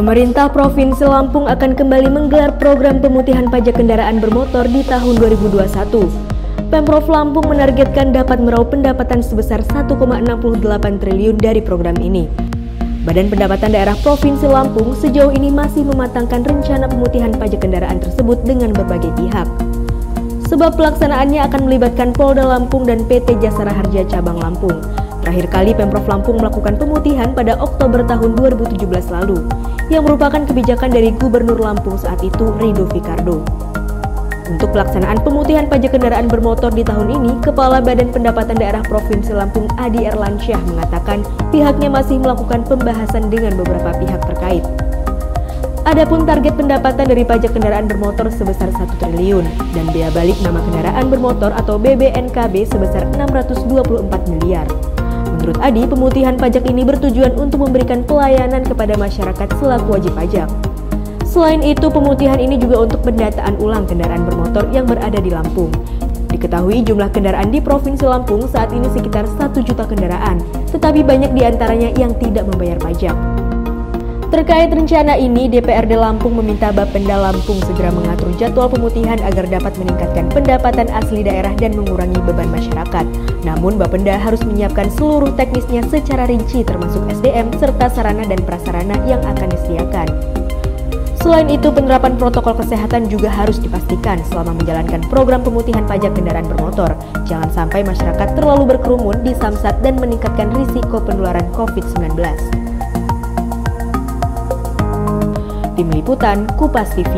Pemerintah Provinsi Lampung akan kembali menggelar program pemutihan pajak kendaraan bermotor di tahun 2021. Pemprov Lampung menargetkan dapat meraup pendapatan sebesar 1,68 triliun dari program ini. Badan Pendapatan Daerah Provinsi Lampung sejauh ini masih mematangkan rencana pemutihan pajak kendaraan tersebut dengan berbagai pihak. Sebab pelaksanaannya akan melibatkan Polda Lampung dan PT Jasara Harja Cabang Lampung. Terakhir kali Pemprov Lampung melakukan pemutihan pada Oktober tahun 2017 lalu yang merupakan kebijakan dari Gubernur Lampung saat itu Rido Fikardo. Untuk pelaksanaan pemutihan pajak kendaraan bermotor di tahun ini, Kepala Badan Pendapatan Daerah Provinsi Lampung Adi Erlansyah mengatakan pihaknya masih melakukan pembahasan dengan beberapa pihak terkait. Adapun target pendapatan dari pajak kendaraan bermotor sebesar 1 triliun dan bea balik nama kendaraan bermotor atau BBNKB sebesar 624 miliar. Menurut Adi, pemutihan pajak ini bertujuan untuk memberikan pelayanan kepada masyarakat selaku wajib pajak. Selain itu, pemutihan ini juga untuk pendataan ulang kendaraan bermotor yang berada di Lampung. Diketahui jumlah kendaraan di Provinsi Lampung saat ini sekitar 1 juta kendaraan, tetapi banyak di antaranya yang tidak membayar pajak. Terkait rencana ini, DPRD Lampung meminta Bapenda Lampung segera mengatur jadwal pemutihan agar dapat meningkatkan pendapatan asli daerah dan mengurangi beban masyarakat. Namun Bapenda harus menyiapkan seluruh teknisnya secara rinci termasuk SDM serta sarana dan prasarana yang akan disediakan. Selain itu, penerapan protokol kesehatan juga harus dipastikan selama menjalankan program pemutihan pajak kendaraan bermotor. Jangan sampai masyarakat terlalu berkerumun di samsat dan meningkatkan risiko penularan COVID-19. Tim Liputan Kupas TV.